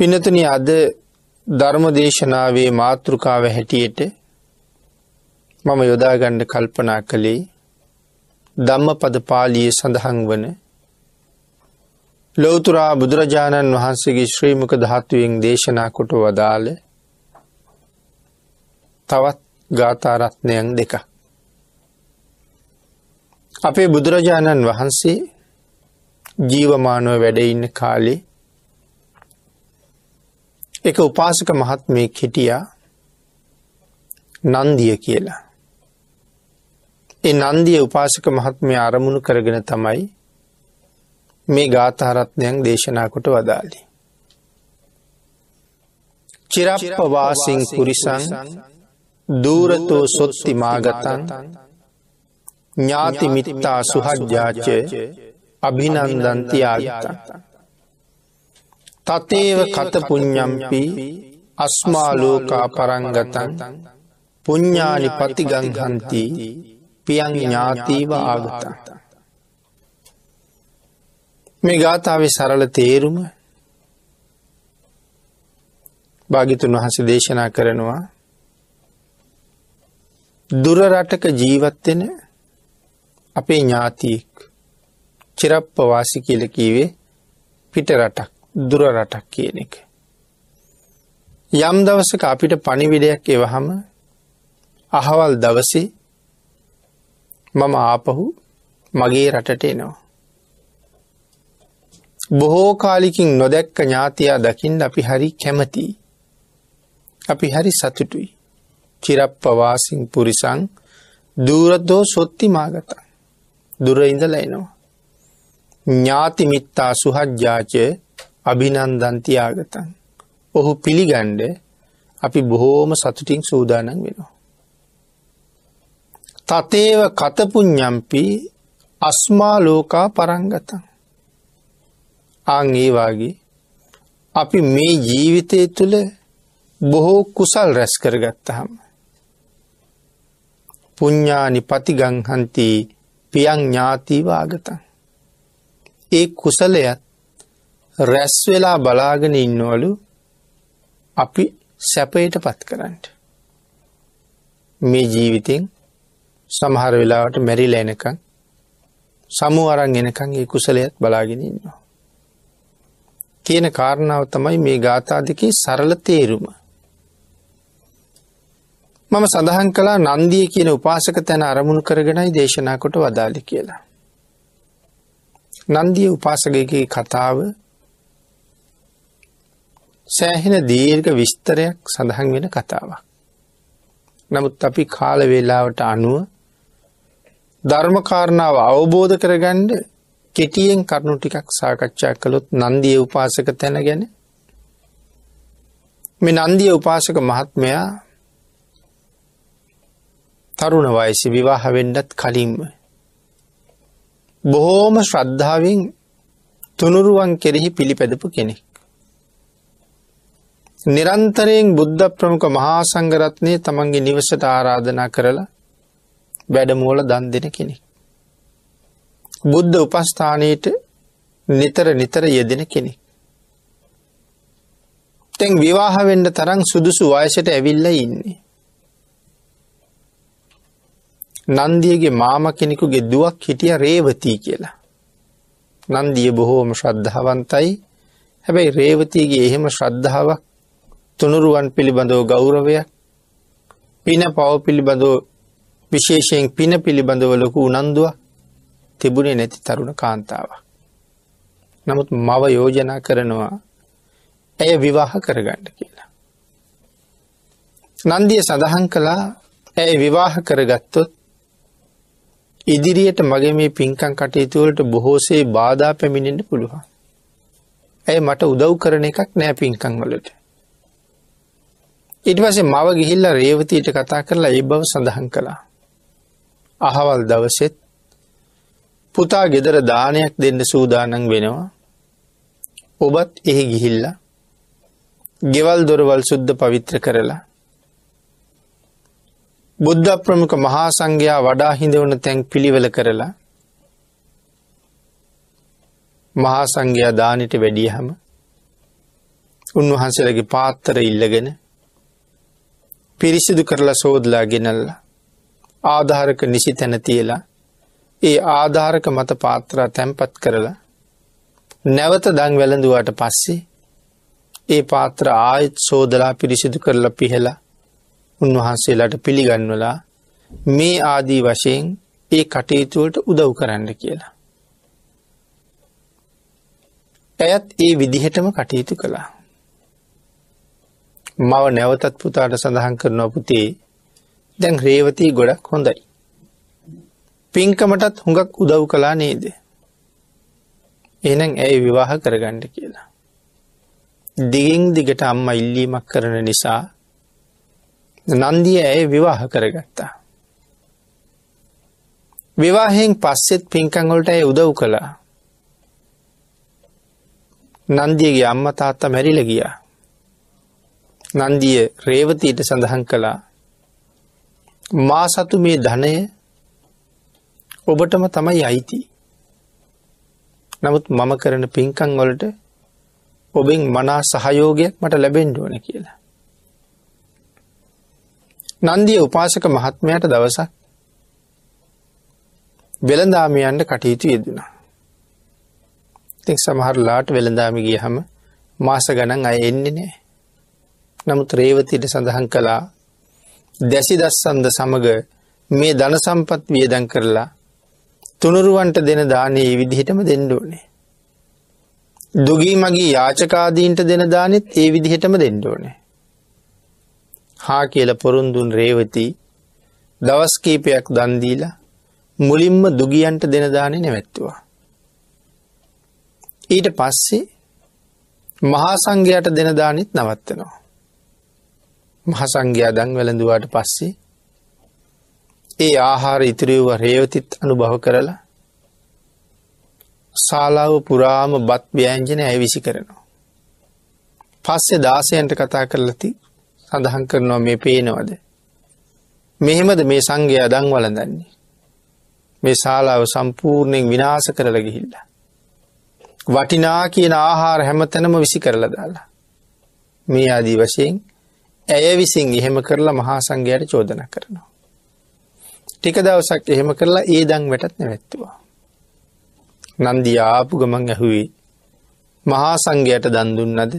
පිනතුන අද ධර්ම දේශනාවේ මාතෘකාව හැටියට මම යොදාගණ්ඩ කල්පනා කළේ ධම්ම පද පාලිය සඳහන් වන ලෝතුරා බුදුරජාණන් වහන්සේගේ ශ්‍රීමක ධාතුවෙන් දේශනා කොට වදාළ තවත් ගාථාරත්නයන් දෙක. අපේ බුදුරජාණන් වහන්සේ ජීවමානුව වැඩඉන්න කාලේ එක උපාසක මහත්මයෙක් හිටියා නන්දිය කියලා. ඒ නන්දිය උපාසක මහත්මය අරමුණු කරගෙන තමයි මේ ගාථහරත්නයන් දේශනා කොට වදාලි. චිරප්පවාසිං පුරිසං දූරතෝ සොත්ති මාගතන් ඥාතිමිත්තා සුහජ්ජාචය අභිනන්දන්තියාගතන්. තතේව කත පුඤ්ඥම්පි අස්මාලෝකා පරංගතන් පුඤ්ඥානි පතිගංහන්ති පියන් ඥාතීව ආගතන්. මේ ගාථාවේ සරල තේරුම භාගිතුන් වහස දේශනා කරනවා දුරරටක ජීවත්වෙන අපේ ඥාතියෙක් චිරප්පවාසි කියල කීවේ පිට රටක් දුර රටක් කියන එක. යම් දවසක අපිට පණිවිඩයක් එවහම අහවල් දවසේ මම ආපහු මගේ රටට එනවා. බොහෝ කාලිකින් නොදැක්ක ඥාතියා දකිින් අපි හරි කැමති. අපි හරි සතුටුයි. චිරප්පවාසිං පුරිසං දූරදෝ සොත්ති මාගත. දුර ඉඳල එනවා. ඥාතිමිත්තා සුහජ්ජාචය අභිනන්දන්තියාගතන්. ඔහු පිළිගණ්ඩ අපි බොහෝම සතුටින් සූදානන් වෙනවා. තතේව කතපුඥ්ඥම්පි අස්මා ලෝකා පරංගතන්. අං ඒවාගේ අපි මේ ජීවිතය තුළ බොහෝ කුසල් රැස් කරගත්තහම. පුඤ්ඥානි පතිගංහන්ති පියං ඥාතිවාගතන්. ඒ කුසලයත් රැස් වෙලා බලාගෙන ඉන්නවලු අපි සැපයට පත් කරන්නට. මේ ජීවිතෙන් සමහර වෙලාවට මැරිල එනකං සමු අරන් එනකං ඒ කුසලයත් බලාගෙන ඉන්නවා. කියන කාරණාව තමයි මේ ගාථා දෙකේ සරල තේරුම. මම සඳහන් කලා නන්දිය කියන උපාසක තැන අරමුණු කරගෙනයි දේශනා කොට වදාලි කියලා. නන්දිය උපාසකගේ කතාව සෑහෙන දීර්ඝ විස්තරයක් සඳහන් වෙන කතාවක්. නමුත් අපි කාල වේලාවට අනුව ධර්මකාරණාව අවබෝධ කරගණ්ඩ කෙටියෙන් කරුණු ටිකක් සාකච්ඡා කළොත් නන්දිය උපාසක තැන ගැන මේ නන්දිය උපාසක මහත්මයා තරුණ වයසි විවාහවෙන්ඩත් කලින්ම බොහෝම ශ්‍රද්ධාවෙන් තුනුරුවන් කෙරෙහි පිළිපැදපු කෙනෙක්. නිරන්තරයෙන් බුද්ධ ප්‍රමුඛ මහා සංගරත්නය තමන්ගේ නිවසට ආරාධනා කරලා වැඩමෝල දන් දෙන කෙනෙක්. බුද්ධ උපස්ථානයට නිතර නිතර යෙදෙන කෙනෙක්. තැන් විවාහවෙන්ඩ තරං සුදුසු වයසට ඇවිල්ල ඉන්නේ. නන්දියගේ මාම කෙනෙකුගේ දුවක් හිටිය රේවතී කියලා. නන්දිය බොහෝම ශ්‍රද්ධාවන්තයි හැබැයි රේවතීගේ එහෙම ශ්‍රද්ධාවක් තුනුරුවන් පිළිබඳව ගෞරවයක් පින පව පිළිබඳව විශේෂයෙන් පින පිළිබඳව ලොකු උනන්දුව තිබුණේ නැති තරුණ කාන්තාව. නමුත් මව යෝජනා කරනවා ඇය විවාහ කරගන්න කියලා. නන්දිය සඳහන් කළා ඇය විවාහ කරගත්තොත් ඉදිරියට මගේ මේ පින්කං කටයුතුවලට බොහෝසේ බාධා පැමිණෙන්ට පුළුවන්. ඇය මට උදව් කරන එකක් නෑ පින්කං වලට. ඉට පසේ මව ගිහිල්ල රේවතීට කතා කරලා ඒ බව සඳහන් කළා. අහවල් දවසෙත් පුතා ගෙදර දානයක් දෙන්න සූදානන් වෙනවා. ඔබත් එහි ගිහිල්ල ගෙවල් දොරවල් සුද්ධ පවිත්‍ර කරලා බුද්ධ ප්‍රමුඛ මහා සංඝයා වඩා හිඳවන තැන් පිළිවෙල කරලා මහා සංඝයා දානට වැඩියහම උන්වහන්සේලගේ පාත්තර ඉල්ලගෙන පිරිසිදු කරලා සෝදලා ගෙනල්ල ආධාරක නිසි තැන තියලා ඒ ආධාරක මත පාත්‍රා තැන්පත් කරලා නැවත දං වැළඳුවට පස්සේ ඒ පාත්‍ර ආයත් සෝදලා පිරිසිදු කරලා පිහලා උන්වහන්සේලාට පිළිගන්වලා මේ ආදී වශයෙන් ඒ කටයුතුවලට උදව් කරන්න කියලා. ඇයත් ඒ විදිහටම කටයුතු කළා. මව නැවතත් පුතාට සඳහන් කරනවා පුතේ දැන් රේවතී ගොඩක් හොඳයි. පින්කමටත් හුඟක් උදව් කලා නේද. එනම් ඇයි විවාහ කරගණ්ඩ කියලා. දිගින් දිගට අම්ම ඉල්ලීමක් කරන නිසා නන්දිය ඇය විවාහ කරගත්තා. විවාහෙන් පස්සෙත් පින්කංගොලට ඇය උදව් කළා. නන්දියගේ අම්ම තාත්තා මැරිල ගියා. නන්දිය රේවතීට සඳහන් කළා මා සතු මේ ධනය ඔබටම තමයි අයිති. නමුත් මම කරන පින්කං වලට ඔබෙන් මනා සහයෝගයක් මට ලැබෙන්ඩ ඕන කියලා. නන්දිය උපාසක මහත්මයට දවසක් වෙළඳාමියන්ට කටයුතු යෙදෙනවා. තික් සමහරලාට වෙළඳාමි ගිය හම මාස ගණන් අය එන්නේ නෑ. නමුත් රේවතිට සඳහන් කළා දැසි දස්සන්ද සමග මේ ධන සම්පත් වියදන් කරලා තුනුරුවන්ට දෙන දානයේ විදිහටම දෙන්ඩෝනේ. දුගී මගේ යාචකාදීන්ට දෙන දානෙත් ඒ විදිහටම දෙන්ඩෝනේ. හා කියල පොරුන්දුන් රේවති දවස් කීපයක් දන්දීලා මුලින්ම දුගියන්ට දෙන දානෙ නැවැත්තුවා. ඊට පස්සේ මහා සංඝයට දෙන දානෙත් නවත්තනවා. මහසංඝයා දං වැළඳුවාට පස්සේ ඒ ආහාර ඉතිරිව්ව රේවතිත් අනුභව කරලා ශාලාව පුරාම බත් ව්‍යෑංජන ඇවිසි කරනවා. පස්සේ දාසයන්ට කතා කරලති සඳහන් කරනවා මේ පේනවද. මෙහෙමද මේ සංඝය අදං වලඳන්නේ. මේ ශාලාව සම්පූර්ණයෙන් විනාස කරල ගිහිල්ල. වටිනා කියන ආහාර හැමතැනම විසි කරලා දාලා. මේ ආදී වශයෙන් ඇය විසින් එහෙම කරලා මහා සංඝයට චෝදන කරනවා. ටික දවසක් එහෙම කරලා ඒ දං වැටත් නැවැත්තුවා. නන්දිය ආපු ගමන් ඇහුවේ මහා සංඝයට දන්දුන්නද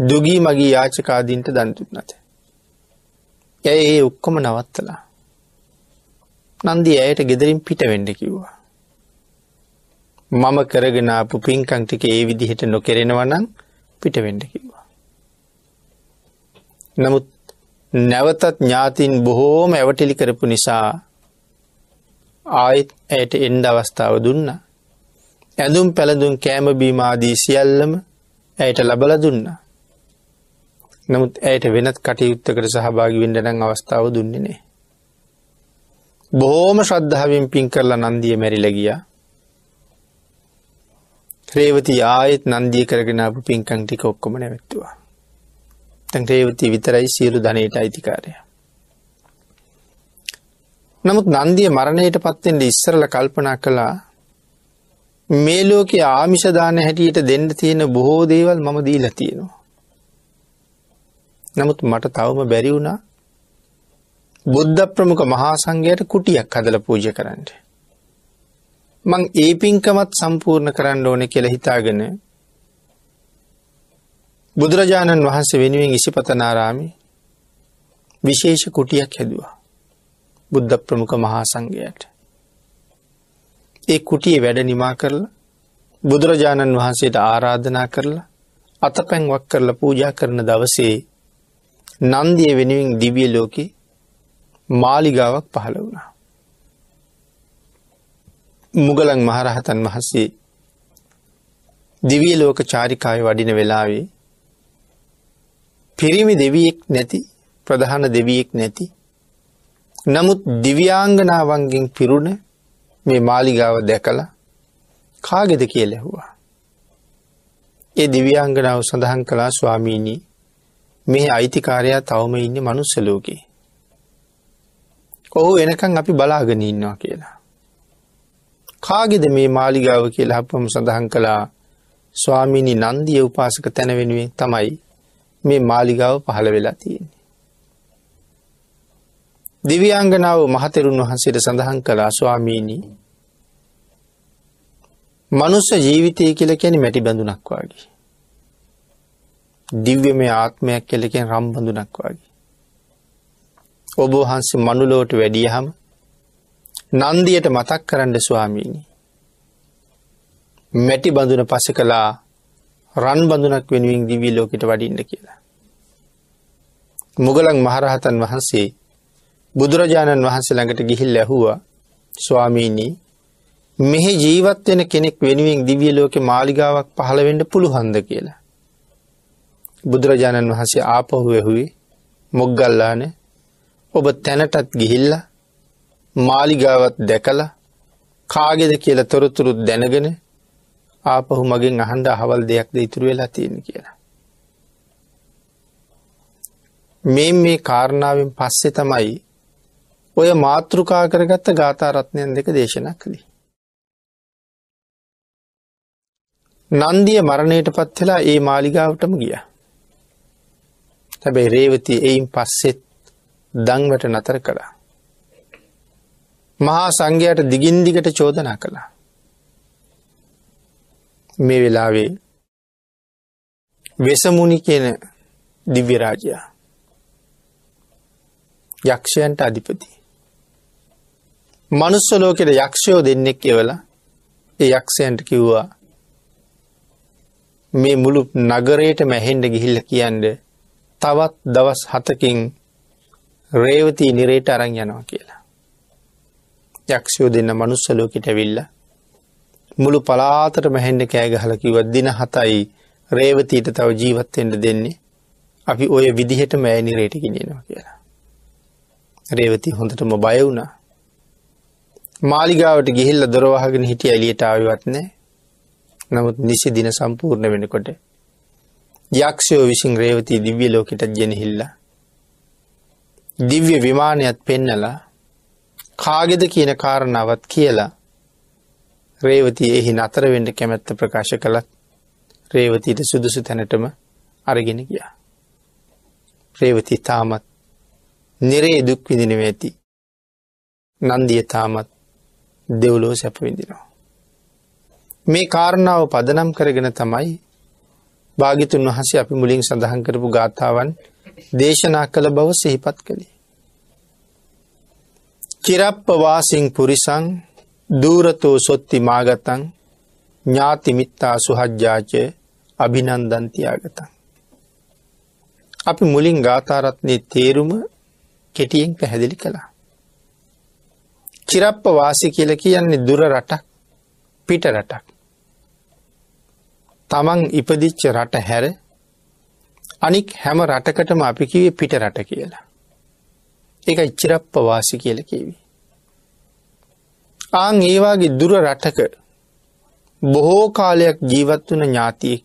දුගී මගේ යාචකාදීන්ට දන්දුන්නද. ඇය ඒ ඔක්කොම නවත්තලා. නන්දී ඇයට ගෙදරින් පිට වෙන්ඩ කිව්වා. මම කරගෙනාපු පින්කංටික ඒ විදිහට නොකෙරෙනවනම් පිට වෙන්ඩ කිව්වා. නමුත් නැවතත් ඥාතින් බොහෝම ඇවටිලි කරපු නිසා ආයිත් ඇයට එන්ඩ අවස්ථාව දුන්න. ඇඳුම් පැළඳුම් කෑමබීමාදී සියල්ලම ඇයට ලබල දුන්න. නමුත් ඇයට වෙනත් කටයුත්තකට සහභාගි වෙන්ඩනං අවස්ථාව දුන්නේ නෑ. බොහෝම ශ්‍රද්ධාවෙන් පින් කරලා නන්දිය මැරිලගිය. ත්‍රේවති ආයෙත් නන්දිය කරගෙනපු පින්කං ටික ඔක්කොම නැවැත්තුවා. තැන් රේවති විතරයි සියලු ධනයට අයිතිකාරය. නමුත් නන්දිය මරණයට පත්තෙන්ට ඉස්සරල කල්පනා කළා මේ ලෝක ආමිෂදාන හැටියට දෙන්න තියෙන බොහෝ දේවල් මම දීලා තියෙනවා. නමුත් මට තවම බැරි වුණා බුද්ධ ප්‍රමුඛ මහා සංඝයට කුටියක් හදලා පූජා කරන්න. මං ඒ පින්කමත් සම්පූර්ණ කරන්න ඕනේ කියලා හිතාගෙන බුදුරජාණන් වහන්සේ වෙනුවෙන් ඉසිපතනාරාමේ විශේෂ කුටියක් හැදුවා. බුද්ධ ප්‍රමුඛ මහා සංඝයට. ඒ කුටියේ වැඩ නිමා කරලා බුදුරජාණන් වහන්සේට ආරාධනා කරලා අතපැන් වක් කරලා පූජා කරන දවසේ නන්දිය වෙනුවෙන් දිව්‍ය ලෝකේ මාලිගාවක් පහළ වුණා. මුගලන් මහරහතන් වහන්සේ දිවිය ලෝක චාරිකාය වඩින වෙලාවේ පිරිමි දෙවියෙක් නැති ප්‍රධාන දෙවියෙක් නැති නමුත් දිව්‍යාංගනාවන්ගෙන් පිරුණ මේ මාලිගාව දැකලා කාගෙද කියල ඇහුවා. ඒ දිව්‍යාංගනාව සඳහන් කලා ස්වාමීණී මේ අයිතිකාරයා තවම ඉන්න මනුස්සලෝකේ. ඔහු එනකං අපි බලාගෙන ඉන්නවා කියලා. කාගෙද මේ මාලිගාව කියලා අපම සඳහන් කළා ස්වාමීණි නන්දිය උපාසක තැන වෙනුවෙන් තමයි මේ මාලිගාව පහළ වෙලා තියෙන්නේ. දිව්‍යාංගනාව මහතෙරුන් වහන්සේට සඳහන් කළා ස්වාමීණී මනුස්ස ජීවිතය කියල කැන මැටි බඳුනක් වගේ. දිව්‍යමය ආත්මයක් කෙලකෙන් රම්බඳුනක් වගේ. ඔබ වහන්සේ මනුලෝට වැඩියහම නන්දියට මතක් කරන්න ස්වාමීණි. මැටි බඳුන පස කලා රන් බඳුනක් වෙනුවෙන් දිවී ලෝකට වඩින්න කියලා. මුගලන් මහරහතන් වහන්සේ බුදුරජාණන් වහන්සේ ළඟට ගිහිල් ඇහුවා ස්වාමීණී මෙහි ජීවත් වෙන කෙනෙක් වෙනුවෙන් දිවිය ලෝකෙ මාලිගාවක් පහළවෙඩ පුළුහන්ද කියලා. බුදුරජාණන් වහන්සේ ආපහු ඇහුවේ මොග්ගල්ලාන ඔබ තැනටත් ගිහිල්ල මාලිගාවත් දැකල කාගෙද කියල තොරතුරුත් දැනගෙන ආපහු මගෙන් අහන්ඩ අහවල් දෙයක්ද ඉතුරු වෙලා තියෙන කියලා. මේ මේ කාරණාවෙන් පස්සෙ තමයි ඔය මාතෘකා කරගත්ත ගාථරත්නයන් දෙක දේශනා කළේ. නන්දිය මරණයට පත් වෙලා ඒ මාලිගාවටම ගිය. හැබැයි රේවති එයින් පස්සෙත් දංවට නතර කළා. මහා සංඝයට දිගින්දිගට චෝදනා කළා. මේ වෙලාවේ වෙසමුණි කියන දිව්‍යරාජයා යක්ෂයන්ට අධිපති. මනුස්ස ලෝකෙට යක්ෂයෝ දෙන්නෙක් එවල ඒ යක්ෂයන්ට කිව්වා මේ මුළු නගරයට මැහෙන්ඩ ගිහිල්ල කියන්ඩ තවත් දවස් හතකින් රේවතී නිරේට අරං යනවා කියලා. යක්ෂයෝ දෙන්න මනුස්සලෝකට ඇවිල්ල මුළු පලාතට මැහෙන්ඩ කෑගහලකිවත් දින හතයි රේවතීට තව ජීවත්තෙන්ට දෙන්නේ. අපි ඔය විදිහට මෑ නිරේට ගෙනෙනවා කියලා. රේවති හොඳටම බය වුණා. මාලිගාවට ගිහිල්ල දොරවාහගෙන හිටිය එලියට ආවිවත් නෑ නමුත් නිසි දින සම්පූර්ණ වෙනකොට යක්ෂයෝ විසින් රේවතී දිව්‍ය ලෝකෙට ගෙනහිල්ල දිව්‍ය විමානයත් පෙන්නලා කාගෙද? කියන කාරණාවත් කියලා රේවතී එහි නතරවෙන්ඩ කැමැත්ත ප්‍රකාශ කළත් රේවතීට සුදුසු තැනටම අරගෙන ගියා. රේවති තාමත් නිරේ දුක් විඳිනව ඇති. නන්දිය තාමත් දෙව්ලෝ සැපවිඳිනවා. මේ කාරණාව පදනම් කරගෙන තමයි භාගිතුන් වහසේ අපි මුලින් සඳහන් කරපු ගාථාවන් දේශනා කළ බව සිහිපත් කළේ. චිරප්ප වාසිං පුරිසං දූරතෝ සොත්ති මාගතන් ඥාතිමිත්තා සුහජ්ජාචය අභිනන්දන්තියාගතන්. අපි මුලින් ගාථාරත්නය තේරුම කෙටියෙන් පැහැදිලි කළා. චිරප්ප වාසි කියල කියන්නේ දුර රටක් පිට රටක්. තමන් ඉපදිච්ච රට හැර අනික් හැම රටකටම අපි කිවේ පිට රට කියලා. එක ඉච්චිරප්ප වාසි කියල කිවි. ආං ඒවාගේ දුර රටක බොහෝ කාලයක් ජීවත් වන ඥාතියෙක්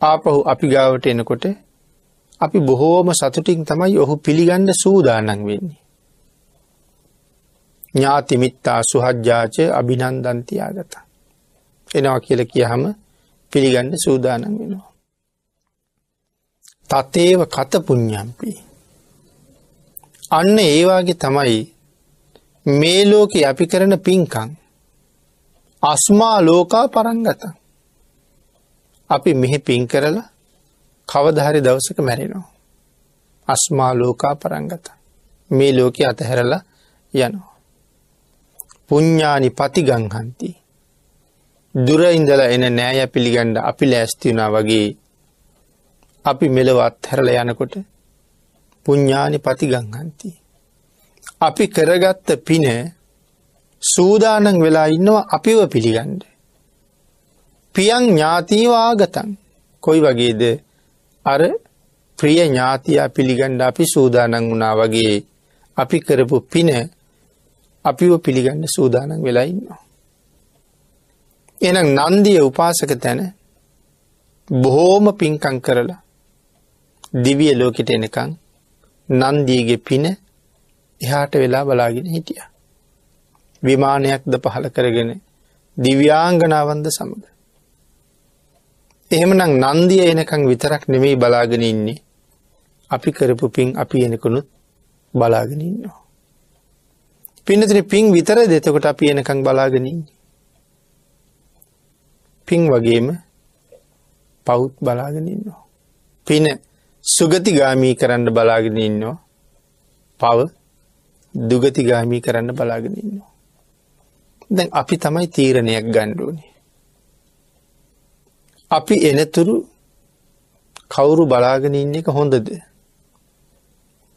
ආපහු අපි ගාවට එනකොට අපි බොහෝම සතුටින් තමයි ඔහු පිළිගණ්ඩ සූදානන් වෙන්නේ. ඥාතිමිත්තා සුහජ්ජාචය අභිනන්දන්තියාගත. එනවා කියල කියහම පිළිගණ්ඩ සූදානන් වෙනවා. තතේව කත පුඥ්ඥම්පි. අන්න ඒවාගේ තමයි මේ ලෝකෙ අපි කරන පින්කං අස්මා ලෝකා පරංගත අපි මෙහෙ පින් කරලා කවදහරි දවසක මැරෙනවා. අස්මා ලෝකා පරංගත. මේ ලෝක අතහැරලා යනවා. පුඤ්ඥානි පතිගංහන්ති. දුර ඉඳල එන නෑය පිළිගණ්ඩ අපි ලෑස්තිවුණා වගේ අපි මෙලවත් හැරල යනකොට පුඤ්ඥානි පතිගංහන්ති. අපි කරගත්ත පින සූදානන් වෙලා ඉන්නවා අපිව පිළිගණ්ඩ. පියන් ඥාතීවාගතන් කොයි වගේද අර ප්‍රිය ඥාතියා පිළිගණ්ඩ අපි සූදානන් වුණා වගේ අපි කරපු පින අපිව පිළිගන්න සූදානන් වෙලා ඉන්නවා. එනම් නන්දිය උපාසක තැන බොහෝම පින්කං කරලා දිවිය ලෝකෙට එනකං නන්දීගේ පින එහාට වෙලා බලාගෙන හිටිය. විමානයක්ද පහල කරගෙන දිව්‍යාංගනාවන්ද සමඟ එහෙමනම් නන්දිය එනකං විතරක් නෙමෙයි බලාගෙන ඉන්නේ. අපි කරපු පින් අපි එනකුණුත් බලාගෙන ඉන්නවා. පින්නතින පින් විතර දෙතකොට අපි එනකං බලාගෙන ඉන්නේ. පින් වගේම පවුත් බලාගෙන ඉන්නවා. පින සුගතිගාමී කරන්න බලාගෙන ඉන්නවා. පව දුගතිගාමී කරන්න බලාගෙන ඉන්නවා. දැන් අපි තමයි තීරණයක් ගණ්ඩුවනේ. අපි එනතුරු කවුරු බලාගෙන ඉන්න එක හොඳද.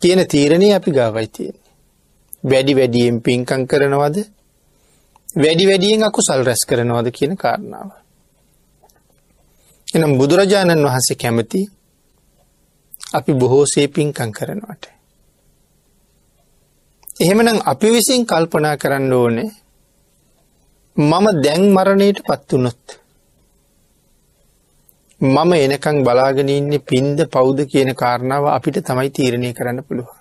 කියන තීරණය අපි ගාවයි තියෙන්නේ. වැඩි වැඩියෙන් පින්කං කරනවද වැඩි වැඩියෙන් අකුසල් රැස් කරනවද කියන කාරණාව. එනම් බුදුරජාණන් වහන්සේ කැමති අපි බොහෝසේ පින්කං කරනවට. එහෙමනම් අපි විසින් කල්පනා කරන්න ඕනේ මම දැන් මරණයට පත්වනොත්. මම එනකං බලාගෙන ඉන්නේ පින්ද පෞද්ද කියන කාරණාව අපිට තමයි තීරණය කරන්න පුළුවන්.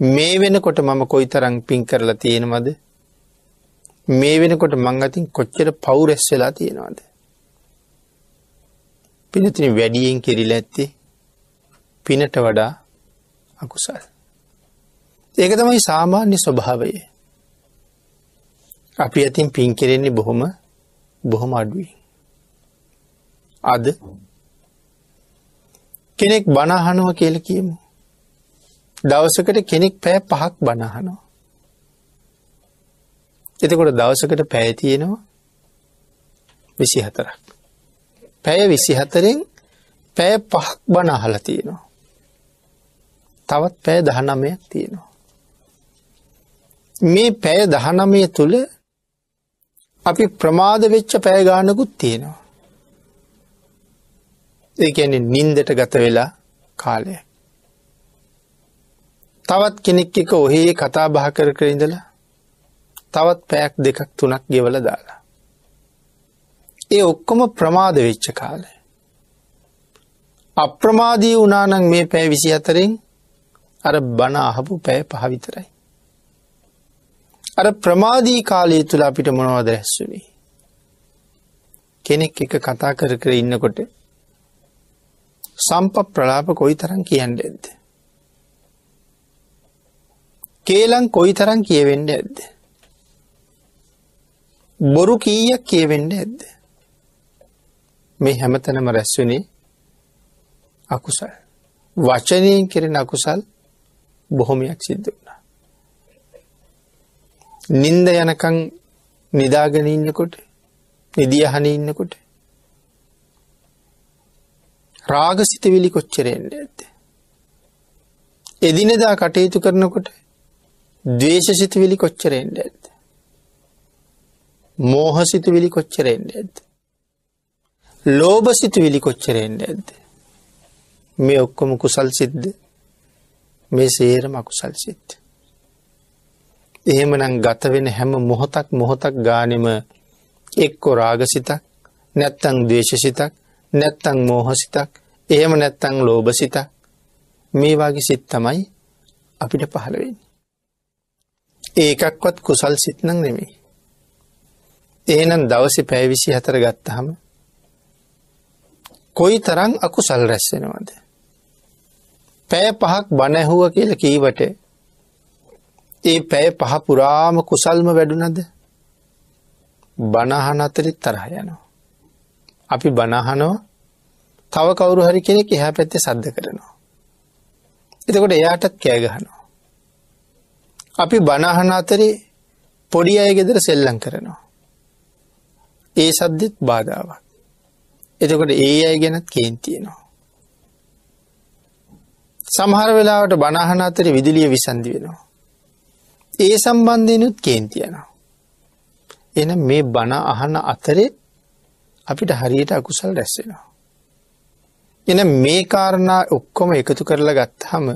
මේ වෙනකොට මම කොයි තරං පින් කරලා තියෙනවද මේ වෙනකොට මං අතින් කොච්චර පවුරැස් වෙලා තියෙනවාද. පිනතින වැඩියෙන් කෙරිල ඇත්තේ පිනට වඩා අකුසල්. ඒක තමයි සාමාන්‍ය ස්වභාවය. අපි ඇතින් පින් කෙරෙන්නේ බොහොම බොහොම අඩුවී. අද කෙනෙක් බණහනුව කියල කියමු. දවසකට කෙනෙක් පෑ පහක් බණහනවා. එතකොට දවසකට පැෑතියෙනවා විසි හතරක්. පැය විසි හතරෙන් පැය පහක් බණ අහල තියෙනවා. තවත් පැය දහනමයක් තියෙනවා. මේ පැය දහනමය තුළ අපි ප්‍රමාද වෙච්ච පෑගානකුත් තියෙනවා. ඒඇන නින්දට ගත වෙලා කාලය. තවත් කෙනෙක් එක ඔහේ කතා බහ කර කර ඉඳලා තවත් පැයක් දෙකක් තුනක් ගෙවල දාලා. ඒ ඔක්කොම ප්‍රමාද වෙච්ච කාලය. අප්‍රමාදී වනානං මේ පැෑ විසි අතරින් අර බණ අහපු පැය පහවිතරයි. අර ප්‍රමාදී කාලය තුළ අපිට මොනවද රැස්සුනේ. කෙනෙක් එක කතා කර කර ඉන්නකොට සම්ප ප්‍රලාප කොයි තරන් කියන්න ඇද්ද. කේලං කොයි තරන් කියවෙන්න ඇද්ද. බොරු කීයක් කියවෙන්න ඇද්ද. මේ හැමතනම රැස්වනේ අකුසල්. වචනයෙන් කෙරෙන අකුසල් බොහොමයක් සිද්ධ වුණා. නින්ද යනකං නිදාගෙන ඉන්නකොට නිදියහන ඉන්නකොට රාගසිතවිලි කොච්චරෙන්ට ඇත්ත. එදිනෙදා කටයුතු කරනකොට දවේශසිතවිලි කොච්චරෙන්ට ඇත්ත. මෝහසිතවිලි කොච්චරෙන්ට ඇත්ත. ලෝබසිතවිලි කොච්චරෙන්ට ඇද්ද. මේ ඔක්කොම කුසල් සිද්ධ මේ සේරම අකුසල් සිත්. එහෙමනම් ගත වෙන හැම මොහොතක් මොහොතක් ගානෙම එක්කො රාගසිතක් නැත්තං දේශසිතක් නැත්තං මෝහසිතක් එහෙම නැත්තං ලෝබසිතක් මේ වගේ සිත් තමයි අපිට පහළවෙන්න. ඒකක්වත් කුසල් සිත්නං නෙමෙයි. ඒනම් දවසි පැවිසි හතර ගත්තහම කොයි තරං අකුසල් රැස්සෙනවද. පැය පහක් බණැහුව කියල කීවට ඒ පැය පහ පුරාම කුසල්ම වැඩුනද බණහන අතරෙත් තරහ යනවා. අපි බණහනෝ තව කවුරු හරි කෙනෙක් එහා පැත්තේ සද්ධ කරනවා. එතකොට එයාටත් කෑගහනවා. අපි බණහන අතරේ පොඩි අය ගෙදර සෙල්ලං කරනවා. ඒ සද්ධෙත් බාධාවක්. එතකොට ඒ අය ගැනත් කේන්තියනවා. සමහර වෙලාවට බණහන අතර විදුලිය විසන්දි වෙනවා. ඒ සම්බන්ධයනුත් කේන්තියනවා. එන මේ බණ අහන අතරේ අපිට හරියට අකුසල් රැස්සෙනවා. එන මේ කාරණා ඔක්කොම එකතු කරලා ගත්හම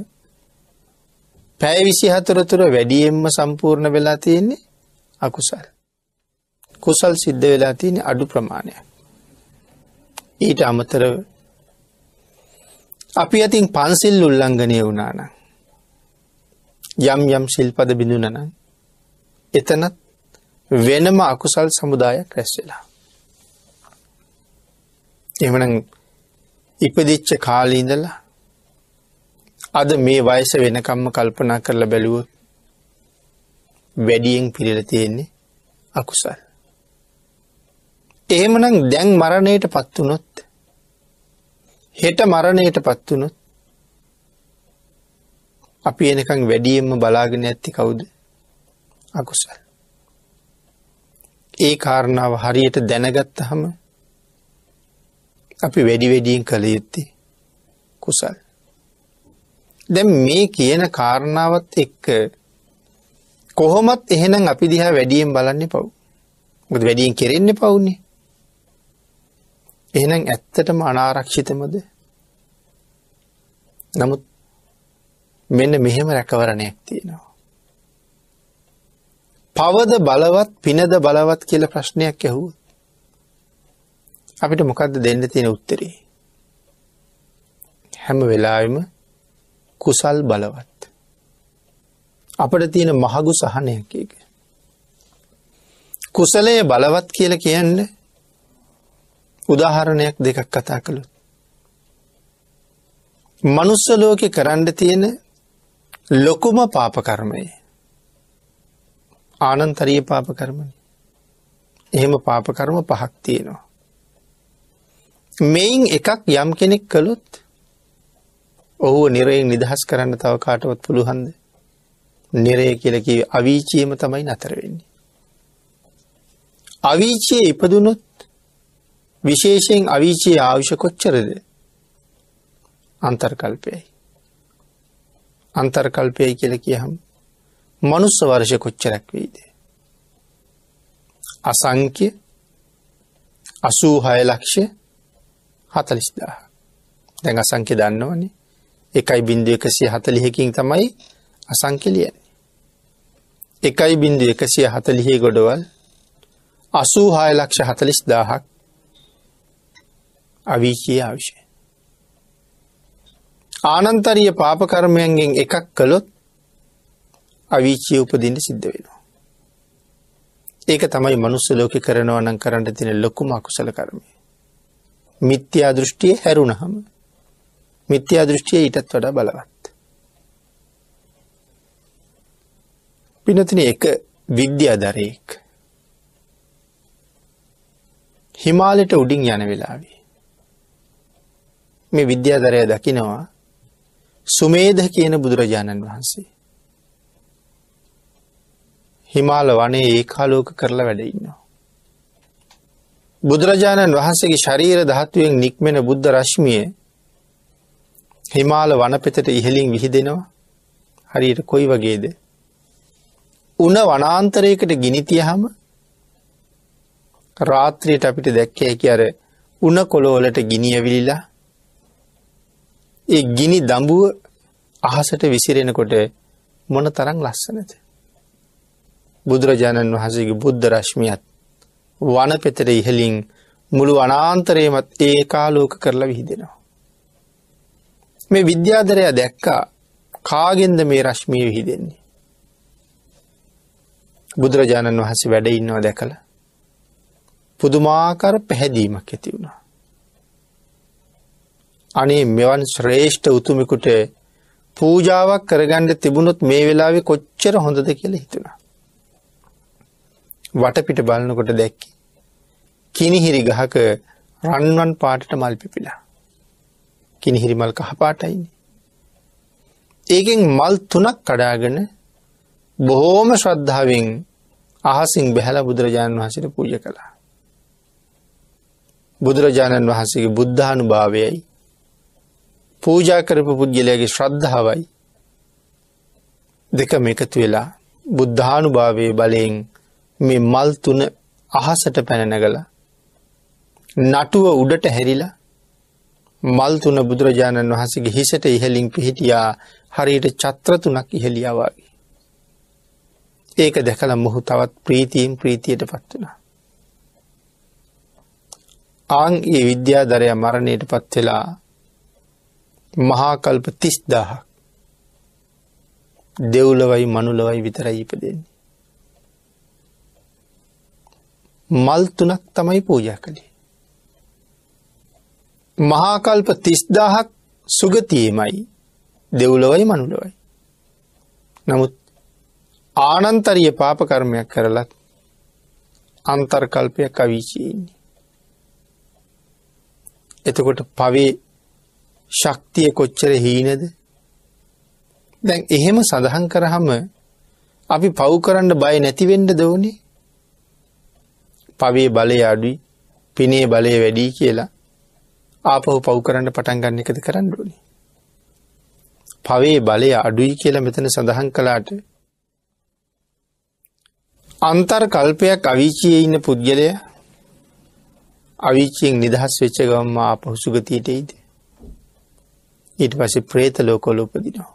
පැය විසි හතුරතුර වැඩියෙන්ම සම්පූර්ණ වෙලා තියෙන්නේ අකුසල්. කුසල් සිද්ධ වෙලා තියෙන අඩු ප්‍රමාණයක්. ඊට අමතරව අපි අතින් පන්සිල් උල්ලංඝනය වුණාන. යම් යම් ශිල්පද බිඳුනන එතනත් වෙනම අකුසල් සමුදායක් රැස් වෙලා. එමන ඉපදිච්ච කාලීඳලා අද මේ වයස වෙනකම්ම කල්පනා කරලා බැලුවොත් වැඩියෙන් පිරිල තියෙන්නේ අකුසල්. එහෙමනම් දැන් මරණයට පත්වනොත් හෙට මරණයට පත්වනොත් අපි එනකං වැඩියෙන්ම බලාගෙන ඇත්ති කවුද අකුසල්. ඒ කාරණාව හරියට දැනගත්ත හම අපි වැඩි වැඩියෙන් කළ යුත්තේ කුසල්. දැම් මේ කියන කාරණාවත් එක්ක කොහොමත් එහෙනම් අපි දිහා වැඩියෙන් බලන්නේ පව්. ගොද වැඩියෙන් කෙරෙන්නේ පවුන්නේ. එහෙනම් ඇත්තටම අනාරක්ෂිතමද. නමුත් මෙන්න මෙහෙම රැකවරණයක් තියෙනවා. පවද බලවත් පිනද බලවත් කියල ප්‍රශ්නයක් ඇහුව. අපිට මොකක්ද දෙන්න තියෙන උත්තරේ. හැම වෙලාවෙම කුසල් බලවත්. අපට තියෙන මහගු සහනයක් එක. කුසලය බලවත් කියල කියන්න උදාහරණයක් දෙකක් කතා කළුත්. මනුස්සලෝකෙ කරන්න තියෙන ලොකුම පාපකර්මය ආනන්තරිය පාපකර්මණ එහෙම පාපකර්ම පහක් තියෙනවා. මෙයින් එකක් යම් කෙනෙක් කළුත් ඔහු නිරයෙන් නිදහස් කරන්න තව කාටවත් පුළුහන්ද නිරය කියලකි අවීචියම තමයි නතර වෙන්නේ. අවීචයේ ඉපදුනොත් විශේෂයෙන් අවීචයේ ආවිෂ කොච්චරද අන්තර්කල්පයයි. අන්තර්කල්පයයි කියල කියහම් මනුස්ස වර්ෂ කොච්චරැක් වෙයිද. අසංක්‍ය අසූ හය ලක්ෂ හතලිස්දා දැන් අසංක්‍ය දන්නවනේ එකයි බින්දු එකසිය හතලිහකින් තමයි අසංකලියන්නේ. එකයි බින්දු එකසිය හතලිහේ ගොඩවල් අසූ හය ලක්ෂ හතලිස් දාහක් අවිචී ආවිෂය. ආනන්තරිය පාපකර්මයන්ගෙන් එකක් කළොත් අවිචිය උපදින්න සිද්ධ වෙනවා. ඒක තමයි මනුස්ස ලෝක කරනවනන් කරන්න තින ලොකුම අකුසල කරමය. මිත්‍යා දෘෂ්ටිය හැරුණහම මිත්‍යා දෘෂ්ටිය ඊටත් වඩා බලවත්. පිනතින එක විද්‍යාදරයෙක් හිමාලට උඩින් යන වෙලාවේ. මේ විද්‍යාදරය දකිනවා සුමේද කියන බුදුරජාණන් වහන්සේ. හිමාල වනේ ඒ කාලෝක කරලා වැඩඉන්නවා. බුදුරජාණන් වහන්සේගේ ශරීර ධාත්තුවෙන් නික්මෙන බුද්ධ රශ්මිය හිමාල වනපෙතට ඉහලින් විහිදෙනවා හරියට කොයි වගේද. උන වනාන්තරයකට ගිනිතිය හම රාත්‍රියයට අපිට දැක්ක හැකි අර උන කොළෝලට ගිනියවිලිලා ඒ ගිනි දඹුව අහසට විසිරෙනකොට මොන තරං ලස්සනද. බුදුරජාණන් වහසගේ බුද්ධ රශ්මියත් වන පෙතර ඉහලින් මුළු අනාන්තරයමත් ඒ කාලෝක කරලා විහිදෙනවා. මේ විද්‍යාදරය දැක්කා කාගෙන්ද මේ රශ්මිය විහිදෙන්නේ. බුදුරජාණන් වහස වැඩ ඉන්නවා දැකළ. පුදුමාකර පැහැදීමක් ඇති වුණා. අනේ මෙවන් ශ්‍රේෂ්ඨ උතුමෙකුට පූජාවක් කරගණ්ඩ තිබුණොත් මේ වෙලාවෙ කොච්චර හොඳද කියල හිතුණා. වටපිට බලනකොට දැක්කි. කිනිහිරි ගහක රන්වන් පාටට මල් පිපිලා. කිනිහිරි මල් කහපාටයින්නේ. ඒකෙන් මල් තුනක් කඩාගෙන බොහෝම ශ්‍රද්ධාවෙන් අහසින් බැහැල බුදුරජාණන් වහසට පූජ කළා. බුදුරජාණන් වහන්සේගේ බුද්ධානු භාවයයි පූජා කරපු පුද්ගලයාගේ ශ්‍රද්ධාවයි දෙකම එකතු වෙලා බුද්ධානු භාවය බලයෙන් මේ මල් තුන අහසට පැනනගල නටුව උඩට හැරිලා මල් තුන බුදුරජාණන් වහසගේ හිසට ඉහලින් පිහිටියා හරියට චත්‍ර තුනක් ඉහලියාවගේ. ඒක දැකළ මොහු තවත් ප්‍රීතිීම් ප්‍රීතියට පත් වනා. ආං ඒ විද්‍යාදරය මරණයට පත්වෙලා මහාකල්ප තිස්දාහ දෙව්ලවයි මනුලවයි විතරයි ඉපදෙන්නේ. මල් තුනක් තමයි පූජා කළේ. මහාකල්ප තිස්දාහක් සුගතියමයි දෙව්ලොවයි මනුලොවයි. නමුත් ආනන්තරිය පාපකර්මයක් කරලත් අන්තර්කල්පයක් අවිචයන්නේ. එතකොට පවේ ශක්තිය කොච්චර හීනද දැන් එහෙම සඳහන් කරහම අපි පව් කරන්න බය නැතිවෙන්ඩ දෝනේ පවේ බලය අඩුයි පිනේ බලය වැඩී කියලා ආපහු පව් කරන්න පටන් ගන්න එකද කරන්න ඕනි. පවේ බලය අඩුයි කියලා මෙතන සඳහන් කලාට අන්තර් කල්පයක් අවිචයේ ඉන්න පුද්ගලය අවිචයෙන් නිදහස් වෙච්ච ගවම්ම ආපහු සුගතියටයිද. ඊට පස ප්‍රේත ලෝකොල උපදිනවා.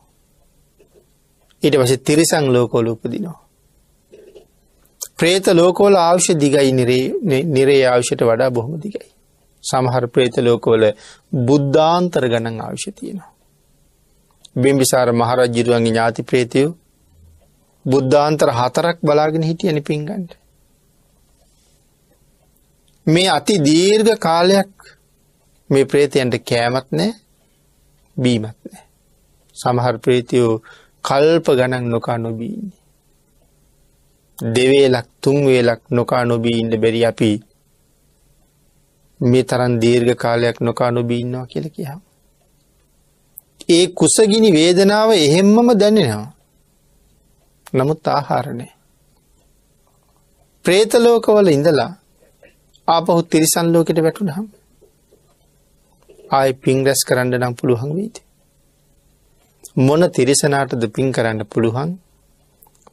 ඊට පස තිරිසං ලෝකොල උපදිනවා. ප්‍රේත ලෝකෝල අවශ්‍ය දිගයි නිරේ අවශ්‍යයට වඩා බොහොම දිගයි. සමහර ප්‍රේත ලෝකෝල බුද්ධාන්තර ගණන් අවශ්‍ය තියෙනවා. බිම්බිසාර මහරජ්ජිරුවන්ගේ ඥාති ප්‍රේතයෝ බුද්ධාන්තර හතරක් බලාගෙන හිටිය යනි පින්ගන්ට. මේ අති දීර්ඝ කාලයක් මේ ප්‍රේතයන්ට කෑමත් නෑ බීමත් නෑ. සමහර ප්‍රේතියෝ කල්ප ගණන් නොකා නොබීන්නේ. දෙවේලක් තුන්වේලක් නොකා නොබී ඉන්න බැරි අපි මේ තරන් දීර්ඝ කාලයක් නොකා නොබී ඉන්නවා කියල කියහම්. ඒ කුසගිනි වේදනාව එහෙම්මම දැනෙනවා. නමුත් ආහාරණය. ප්‍රේතලෝකවල ඉඳලා ආපහු තිරිසන් ලෝකෙට වැටුනහම් ආය පින් රැස් කරන්න නම් පුළුවන් වීද. මොන තිරිසනාටද පින් කරන්න පුළුවන්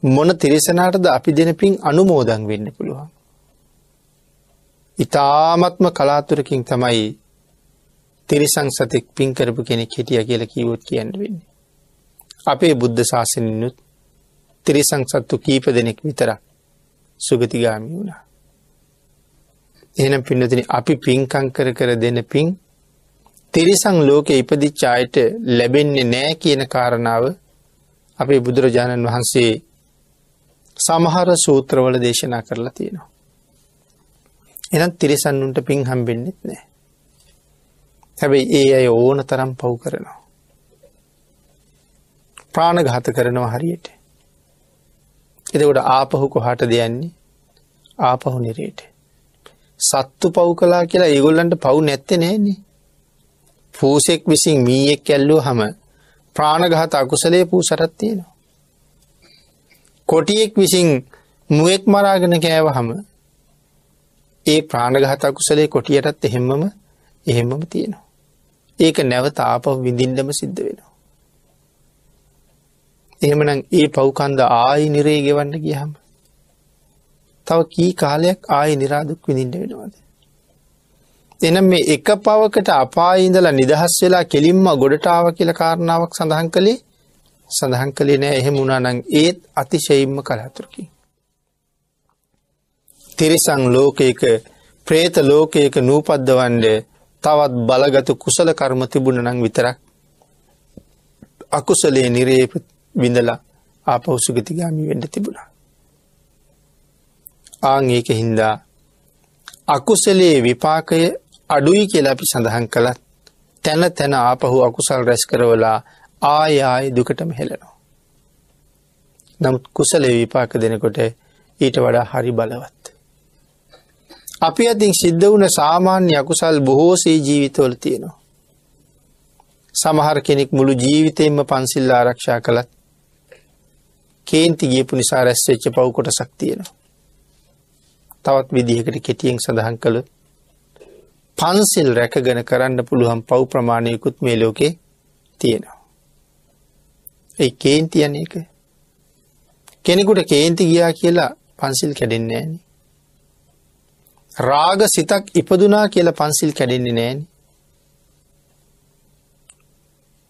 මොන තිරිසනාටද අපි දෙන පින් අනුමෝදන් වෙන්න පුළුවන්. ඉතාමත්ම කලාතුරකින් තමයි තිරිසං සතෙක් පින් කරපු කෙනෙක් හිටිය කියල කීවොත් කියන්න වෙන්න. අපේ බුද්ධ ශාසනනුත් තිරිසං සත්තු කීප දෙනෙක් විතරක් සුගතිගාමි වුණා. එහෙනම් පින්නතින අපි පින්කං කර කර දෙන පින් තිරිසං ලෝක ඉපදිච්චායට ලැබෙන්නේ නෑ කියන කාරණාව අපේ බුදුරජාණන් වහන්සේ සමහර සූත්‍රවල දේශනා කරලා තියෙනවා. එනම් තිරිසන්නුන්ට පින් හම්බෙන්න්නෙත් නෑ. හැබැයි ඒ අය ඕන තරම් පව් කරනවා. ප්‍රාණඝාත කරනවා හරියට. එතකොට ආපහු කොහට දෙයන්නේ ආපහු නිරේට. සත්තු පව් කලා කියලා ඒගොල්ලන්ට පව් නැත්ත නෑන්නේ. පූසෙක් විසින් මීයෙක් කැල්ලූ හම ප්‍රාණගහත අකුසලේ පූ සරත් තියෙනවා. කොටියෙක් විසින් මුවෙක් මරාගෙන කෑව හම ඒ ප්‍රාණගහත අකුසලේ කොටියටත් එහෙම්මම එහෙම්මම තියෙනවා. ඒක නැවත ආපව විඳින්ඩම සිද්ධ වෙනවා. එහෙමනම් ඒ පව්කන්ද ආයි නිරේ ගෙවන්න ගියහම. තව කී කාලයක් ආයි නිරාදුක් විඳින්ට වෙනවාද. එනම් මේ එක පවකට අපායිඉඳලා නිදහස් වෙලා කෙලින්ම ගොඩටාව කියල කාරණාවක් සඳහන් කළේ සඳහන් කළේ නෑ එහෙම උනානං ඒත් අතිශයිම්ම කළහතුරකි. තිරිසං ලෝකයක ප්‍රේත ලෝකයක නූපද්දවන්ඩ තවත් බලගතු කුසල කර්ම තිබුණ නං විතරක් අකුසලේ නිරේ විඳලා ආපවසුගතිගාමි වෙන්ඩ තිබුණා. ආං ඒක හින්දා අකුසලේ විපාකය අඩුයි කියලා අපි සඳහන් කළත් තැන තැන ආපහු අකුසල් රැස් කරවලා ආය ආය දුකටම හෙලනවා. නමුත් කුසල විපාක දෙනකොට ඊට වඩා හරි බලවත්. අපි අතින් සිද්ධ වුණ සාමාන්‍ය අකුසල් බොහෝසේ ජීවිතවල තියෙනවා. සමහර කෙනෙක් මුළු ජීවිතයෙන්ම පන්සිල්ල ආරක්ෂා කළත් කේන්ති ගියපු නිසා රැස් වෙච්ච පව් කොටසක් තියෙනවා. තවත් විදිහකට කෙටියෙන් සඳහන් කළොත් පන්සිල් රැකගෙන කරන්න පුළුවන් පව් ප්‍රමාණයකුත් මේ ලෝකේ තියෙනවා. ඒ කේන්තියන එක කෙනෙකුට කේන්ති ගියා කියලා පන්සිල් කැඩෙන්නේ ෑන. රාග සිතක් ඉපදුනා කියලා පන්සිල් කැඩෙන්නේ නෑන.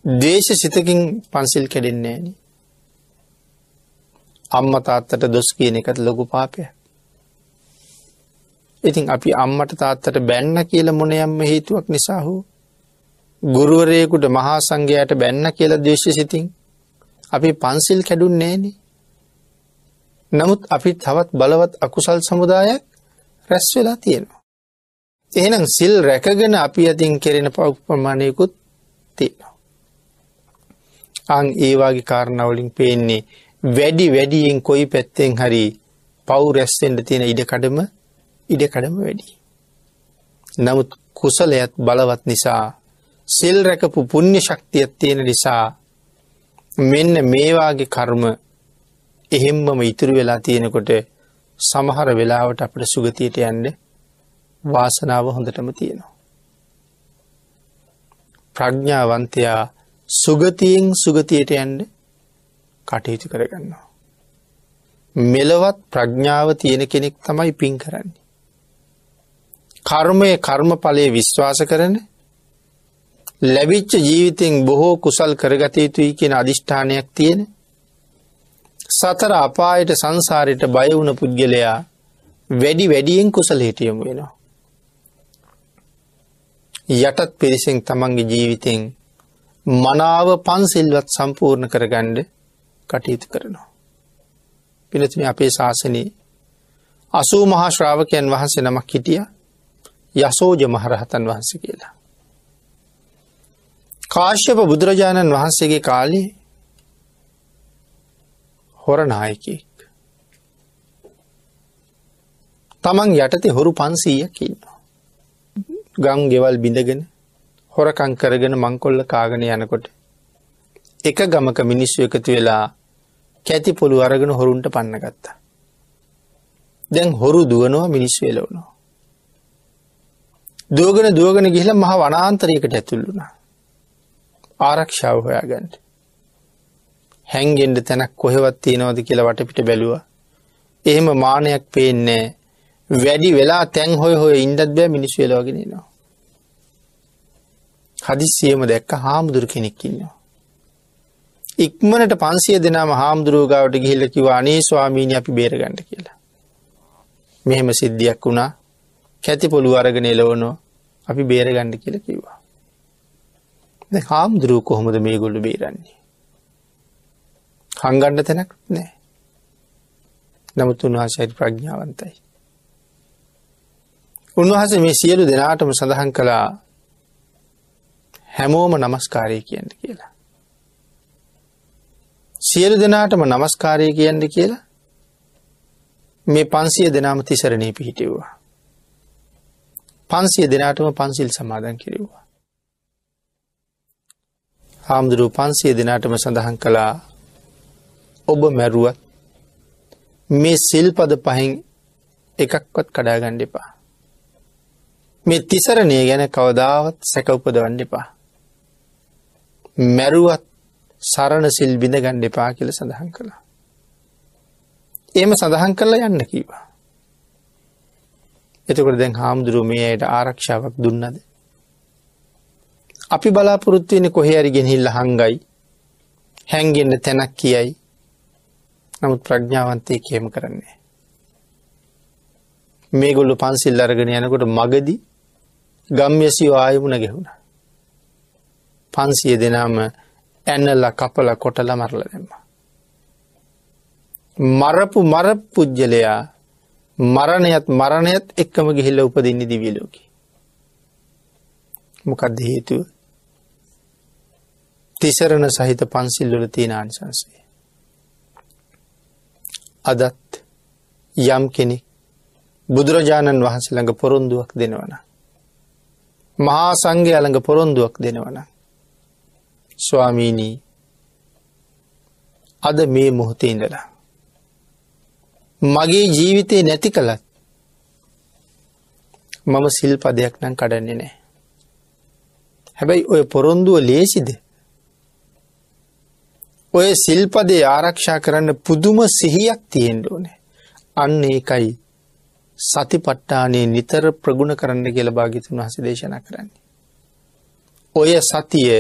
දේශ සිතකින් පන්සිල් කැඩෙන්නේ ෑන. අම්ම තාත්තට දොස් කියන එකත් ලොකු පාපයක්. ඉතින් අපි අම්මට තාත්තට බැන්න කියල මොනයම්ම හේතුවක් නිසා හෝ ගුරුවරයකුට මහා සංඝයාට බැන්න කියලා දේශ සිතින් අපි පන්සිල් කැඩුන් නෑනේ නමුත් අපි තවත් බලවත් අකුසල් සමුදායක් රැස් වෙලා තියෙනවා. එහෙනම් සිල් රැකගෙන අපි අතින් කෙරෙන පව් ප්‍රමාණයකුත් තියෙනවා. අං ඒවාගේ කාරණවලින් පේන්නේ වැඩි වැඩියෙන් කොයි පැත්තෙන් හරි පව් රැස්සෙන්ට තියෙන ඉඩකඩම ඉඩකඩම වැඩි. නමුත් කුසලයත් බලවත් නිසා සිල් රැකපු පුුණ්්‍ය ශක්තියත් තියෙන නිසා මෙන්න මේවාගේ කර්ම එහෙම්මම ඉතුරු වෙලා තියෙනකොට සමහර වෙලාවට අපට සුගතියට යන්න වාසනාව හොඳටම තියෙනවා. ප්‍රඥ්ඥාවන්තයා සුගතියෙන් සුගතියට යන්න කටයුතු කරගන්නවා. මෙලවත් ප්‍රඥාව තියෙන කෙනෙක් තමයි පින් කරන්නේ. කර්මය කර්මඵලය විශ්වාස කරන ලැබිච්ච ජීවිතෙන් බොහෝ කුසල් කරගත යුතුයි කියෙන අධිෂ්ඨානයක් තියෙන සතර අපායට සංසාරයට බය වුණ පුද්ගලයා වැඩි වැඩියෙන් කුසල හිටියමු වෙනවා. යටත් පිරිසෙන් තමන්ගේ ජීවිතෙන් මනාව පන්සිල්වත් සම්පූර්ණ කරගණ්ඩ කටයුතු කරනවා. පිනතින අපේ ශාසනයේ අසූ මහා ශ්‍රාවකයන් වහන්සේ නමක් හිටිය යසෝජ මහරහතන් වහන්ස කියලා. කාශ්‍යප බුදුරජාණන් වහන්සේගේ කාලේ හොර නායකෙක්. තමන් යටතේ හොරු පන්සීයක් ඉන්නවා. ගං ගෙවල් බිඳගෙන හොරකං කරගෙන මංකොල්ල කාගන යනකොට එක ගමක මිනිස්සු එකතු වෙලා කැති පොළු අරගෙන හොරුන්ට පන්න ගත්තා. දැන් හොරු දුවනවා මිනිස් වෙලවනවා. දුවගෙන දුවගෙන ගිහිල මහ වනාන්තරයකට ඇතුල්ලුනා. ආරක්ෂාව හොයාගන්ට. හැන්ගෙන්ඩ තැනක් කොහෙවත් තියෙනවද කියලා වටපිට බැලුව. එහෙම මානයක් පේන්නේ වැඩි වෙලා තැන් හොය හොය ඉන්ඩත් බෑ මිනිස් වෙලවාගෙනනවා. හදිස්සියම දැක්ක හාමුදුරු කෙනෙක්කින්නවා. ඉක්මනට පන්සිය දෙනාම හාමුදුරුවගාවට ගිහිල්ලකිව අනේ ස්වාමීණි අපි බේරගන්නඩ කියලා. මෙහෙම සිද්ධියක් වුණා කැති පොළු අරගෙන එලවනෝ අපි බේරගණ්ඩ කියල කිව්වා. හාමුදුරුව කොහොමද මේ ගොල්ලු බේරන්නේ. හංගණ්ඩ තැනක් නෑ. නමුත් උන්වහසයි ප්‍රඥාවන්තයි. උන්වහස මේ සියලු දෙනාටම සඳහන් කළා හැමෝම නමස්කාරය කියන්න කියලා. සියලු දෙනාටම නමස්කාරය කියන්න කියලා මේ පන්සිය දෙනාම තිසරණය පිහිටව්වා. පන්සිය දෙනාටම පන්සිල් සමාදන් කිරව්වා. හාමුදුරුව පන්සිය දෙනාටම සඳහන් කළා ඔබ මැරුවත් මේ සිල්පද පහින් එකක්වත් කඩාගණ්ඩ එපා. මේ තිසරණය ගැන කවදාවත් සැකවපද වන්න එපා. මැරුවත් සරණ සිල් බිඳ ගණ්ඩ එපා කියල සඳහන් කළා. ඒම සඳහන් කරලා යන්න කීවා. එතකොට දැන් හාමුදුරුව මේ අයට ආරක්ෂාවක් දුන්නද. අපි බලාපොරොත්තුවෙන කොහේරි ගෙනහිල්ල හංගයි හැන්ගෙන්ට තැනක් කියයි නමුත් ප්‍රඥාවන්තය කියම කරන්නේ. මේගොල්ලු පන්සිල් අරගෙන යනකොට මගදි ගම්යසිෝ ආයමුණ ගෙහුණ. පන්සිය දෙනාම ඇන්නල්ල කපල කොටල මරල දෙෙම. මරපු මර පුද්ගලයා මරණයත් මරණයත් එක්කම ගිහිල්ල උපදින්න දිවිලෝකි. මොකක්ද හේතුව තිසරණ සහිත පන්සිල්ලොල තියෙන අනිසන්සේ. අදත් යම් කෙනෙක් බුදුරජාණන් වහන්සේ ළඟ පොරොන්දුවක් දෙනවන. මහා සංඝය ළඟ පොරොන්දුවක් දෙනවන. ස්වාමීනී අද මේ මොහොතේ ඉඳලා. මගේ ජීවිතය නැති කළත් මම සිල්පදයක් නම් කඩන්නේ නෑ. හැබැයි ඔය පොරොන්දුව ලේසිද ඔය සිල්පදේ ආරක්ෂා කරන්න පුදුම සිහියක් තියෙන්ට ඕනේ. අන්න ඒකයි සති පට්ටානේ නිතර ප්‍රගුණ කරන්න කියල භාගිතුන් වහස දේශන කරන්නේ. ඔය සතිය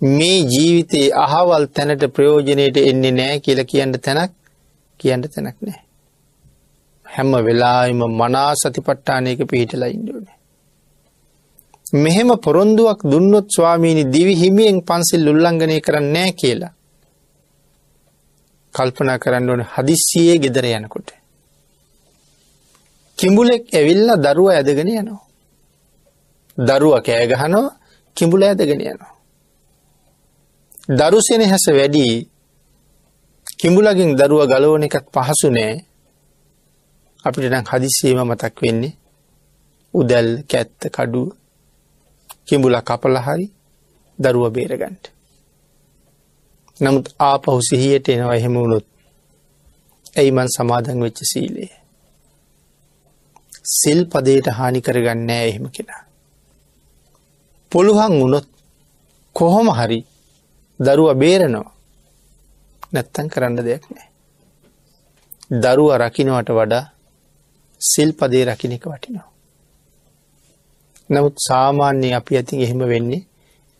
මේ ජීවිතයේ අහවල් තැනට ප්‍රයෝජනයට එන්නේ නෑ කියල කියන්න තැනක් කියන්න තැනක් නෑ. හැම වෙලාම මනා සති පට්ටානයක පිහිටලා ඉන්ඩුවනේ. මෙහෙම පොරොන්දුවක් දුන්නොත් ස්වාමීනි දිවි හිමියෙන් පන්සිල් උල්ලංඝනය කරන්න නෑ කියලා. කල්පනා කරන්න ඕන හදිස්සියේ ගෙදර යනකොට. කිඹුලෙක් ඇවිල්ල දරුව ඇදගෙන යනවා. දරුව කෑගහනවා කිඹුල ඇදගෙන යනවා. දරුසෙන හැස වැඩි කිඹුලගින් දරුව ගලවන එකත් පහසු නෑ අපිට නම් හදිස්සීම මතක් වෙන්නේ උදැල් කැත්ත කඩුව කිඹුල කපල හරි දරුව බේරගන්ට. නමුත් ආපහු සිහියට එනවා එහෙම වුණොත් ඇයිමන් සමාධන් වෙච්ච සීලේ. සිල් පදයට හානි කරගන්නෑ එහෙම කෙනා. පොළුහන් වුණොත් කොහොම හරි දරුව බේරනවා නැත්තන් කරන්න දෙයක් නෑ. දරුව රකිනවට වඩා සිල් පදේ රකින එක වටිනවා. නමුත් සාමාන්‍යය අපි ඇතින් එහෙම වෙන්නේ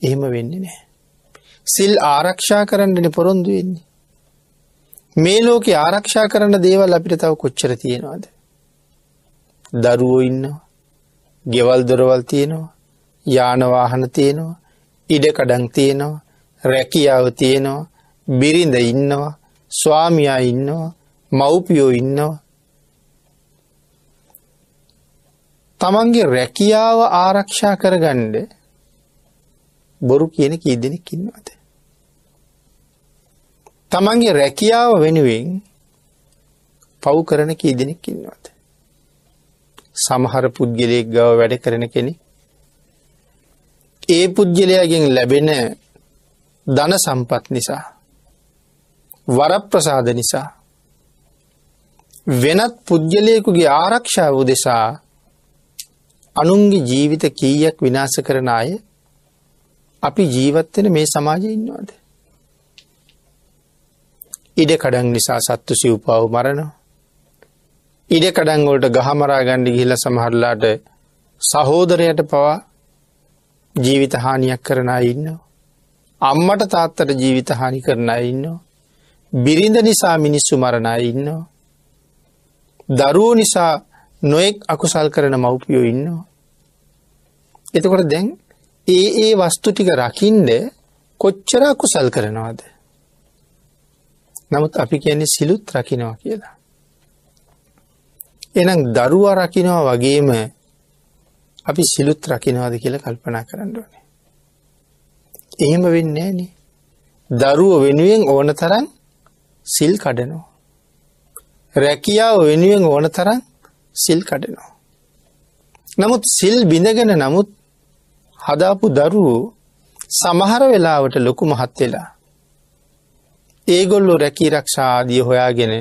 එහෙම වෙන්නේ නෑ. සිල් ආරක්ෂා කරන්නන පොරොන්දු වෙන්නේ. මේ ලෝක ආරක්ෂා කරන්න දේවල් අපිට තව කොච්චර තියෙනවාද. දරුවෝ ඉන්නවා ගෙවල් දොරවල් තියෙනවා යානවාහන තියෙනවා ඉඩකඩං තියෙනවා රැකියාව තියෙනවා බිරිඳ ඉන්නවා ස්වාමියා ඉන්නවා මව්පියෝ ඉන්නවා තමන්ගේ රැකියාව ආරක්ෂා කරගණ්ඩ බොරු කියන කී දෙනෙක් ඉන්නවද. තමන්ගේ රැකියාව වෙනුවෙන් පව් කරන කී දෙනෙක් ඉන්නවද. සමහර පුද්ගලයෙක් ගව වැඩ කරන කෙනෙ ඒ පුද්ගලයාගෙන් ලැබෙන ධන සම්පත් නිසා වරප්‍රසාද නිසා වෙනත් පුද්ගලයකුගේ ආරක්ෂාව දෙසා අනුන්ගේ ජීවිත කීයක් විනාස කරන අය අපි ජීවත්වෙන මේ සමාජය ඉන්නවාද. ඉඩ කඩන් නිසා සත්තු සිව්පාව මරනවා. ඉඩ කඩංගොලට ගහමරා ගණ්ඩි ගිහිල සමහරලාට සහෝදරයට පවා ජීවිත හානියක් කරන ඉන්නවා. අම්මට තාත්තට ජීවිත හානි කරන ඉන්නවා. බිරිඳ නිසා මිනිස්සු මරණය ඉන්නවා. දරුවෝ නිසා නොෙක් අකුසල් කරන මව්පියෝ ඉන්නවා. එතකොට දැන් ඒ ඒ වස්තු ටික රකින්ඩ කොච්චර අකුසල් කරනවාද. නමුත් අපි කියන්නේ සිලුත් රකිනවා කියලා. එනම් දරුවා රකිනවා වගේම අපි සිලුත් රකිනවාද කියලා කල්පනා කරන්න ඕනේ. එහෙම වෙන්නේ නේ. දරුව වෙනුවෙන් ඕන තරම් සිල් කඩනවා. රැකියාව වෙනුවෙන් ඕන තරම් සිල් කඩනවා. නමුත් සිල් බිඳගෙන නමුත් හදාපු දරුවෝ සමහර වෙලාවට ලොකු මහත් වෙලා. ඒගොල්ලො රැකී රක්ෂාදිය හොයාගෙන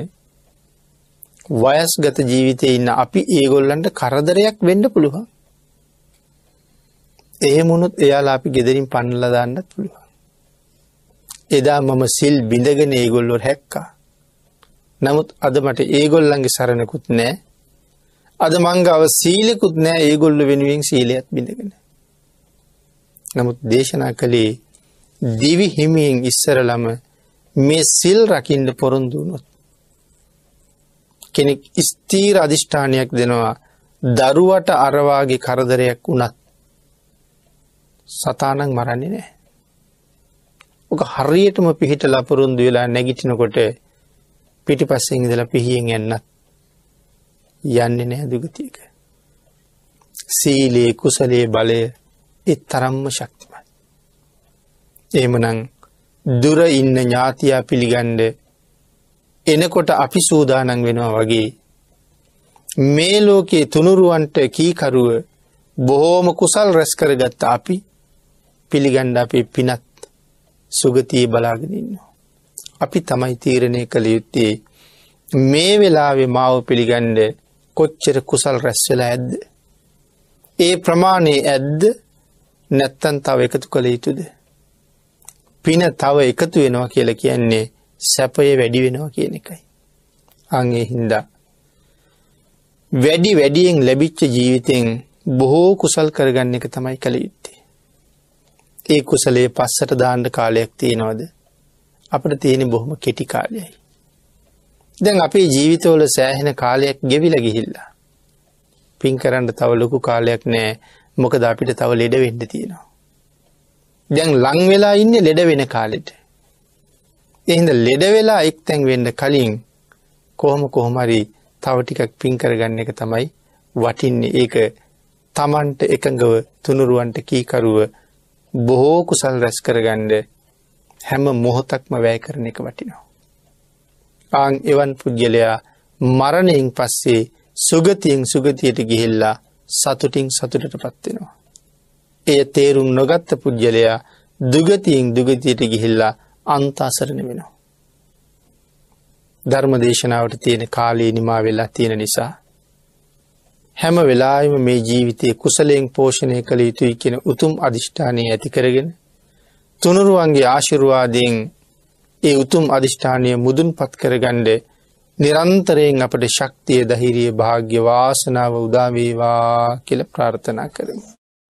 වයස්ගත ජීවිතය ඉන්න අපි ඒගොල්ලන්ට කරදරයක් වෙන්න පුළුවන්. එහෙමුණුත් එයාලා අපි ගෙදරින් පන්නල දාන්නත් පුළුවන්. එදා මම සිල් බිඳගෙන ඒගොල්ලො හැක්කා. නමුත් අද මට ඒගොල්ලන්ගේ සරණකුත් නෑ අද මංගාව සීලෙකුත් නෑ ඒගොල්ල වෙනුවෙන් සීලයත් බිඳගෙන. නමුත් දේශනා කළේ දිවි හිමියෙන් ඉස්සරලම මේ සිල් රකිින්ඩ පොරොන්දුනොත්. කෙනෙක් ස්තීර අධිෂ්ඨානයක් දෙනවා දරුවට අරවාගේ කරදරයක් වුණත් සතානක් මරන්නේ නෑ. ඕක හරියටම පිහිට ලපුරුන්දු වෙලා නැගිටිනකොට පිටි පස්සෙන් ඉදලා පිහියෙන් එන්නත් යන්නේ නෑ දුගතියක. සීලයේ කුසලේ බලය එත් තරම්ම ශක්තිමයි. එහෙමනං දුර ඉන්න ඥාතියා පිළිගණ්ඩ එනකොට අපි සූදානන් වෙනවා වගේ. මේ ලෝකයේ තුනුරුවන්ට කීකරුව බොහෝම කුසල් රැස් කරගත්ත අපි පිළිගණ්ඩ අපේ පිනත් සුගතිය බලාගෙනන්න. අපි තමයි තීරණය කළ යුත්තේ මේ වෙලාවෙ මාව පිළිගණ්ඩ කොච්චර කුසල් රැස්වෙලා ඇද්ද. ඒ ප්‍රමාණයේ ඇද්ද නැත්තන් තව එකතු කළ යුතුද. පින තව එකතු වෙනවා කියල කියන්නේ සැපය වැඩි වෙනවා කියන එකයි. අගේ හින්දා. වැඩි වැඩියෙන් ලැබිච්ච ජීවිතයෙන් බොහෝ කුසල් කරගන්න එක තමයි කළ යුත්තේ. ඒ කුසලේ පස්සට දාණ්ඩ කාලයක් තියෙනවද අපට තියෙන බොහොම කෙටි කාලයයි. දැන් අපේ ජීවිතවල සෑහෙන කාලයක් ගෙවිල ගිහිල්ලා. පින් කරන්න තව ලොකු කාලයක් නෑ මොකද අපිට තව ලෙඩ වෙන්න තියෙනවා. දැන් ලං වෙලා ඉන්න ලෙඩ වෙන කාලෙට. එහින්ද ලෙඩ වෙලා එක් තැන් වෙන්න කලින් කොහොම කොහොමරි තව ටිකක් පින් කරගන්න එක තමයි වටින්නේ ඒක තමන්ට එකඟව තුනුරුවන්ට කීකරුව බොහෝ කුසල් රැස් කරගණ්ඩ හැම මොහොතක්ම වැෑ කරන එක වටිනවා. ආං එවන් පුද්ගලයා මරණයෙන් පස්සේ සුගතියෙන් සුගතියට ගිහිල්ලා සතුටින් සතුටට පත්වෙනවා. එය තේරුම් නොගත්ත පුද්ගලයා දුගතියෙන් දුගතියට ගිහිල්ලා අන්තාසරණ වෙනවා. ධර්ම දේශනාවට තියෙන කාලයේ නිමා වෙලා තියෙන නිසා. හැම වෙලාම මේ ජීවිතය කුසලයෙන් පෝෂණය කළ යුතුයි කියෙන උතුම් අධිෂ්ඨානය ඇති කරගෙන තුනුරුවන්ගේ ආශිරුවාදයෙන් ඒ උතුම් අධිෂ්ඨානය මුදුන් පත් කරගණ්ඩ නිරන්තරයෙන් අපට ශක්තිය දහිරිය භාග්‍ය වාසනාව උදාවේවා කියල ප්‍රාර්ථනා කරමු.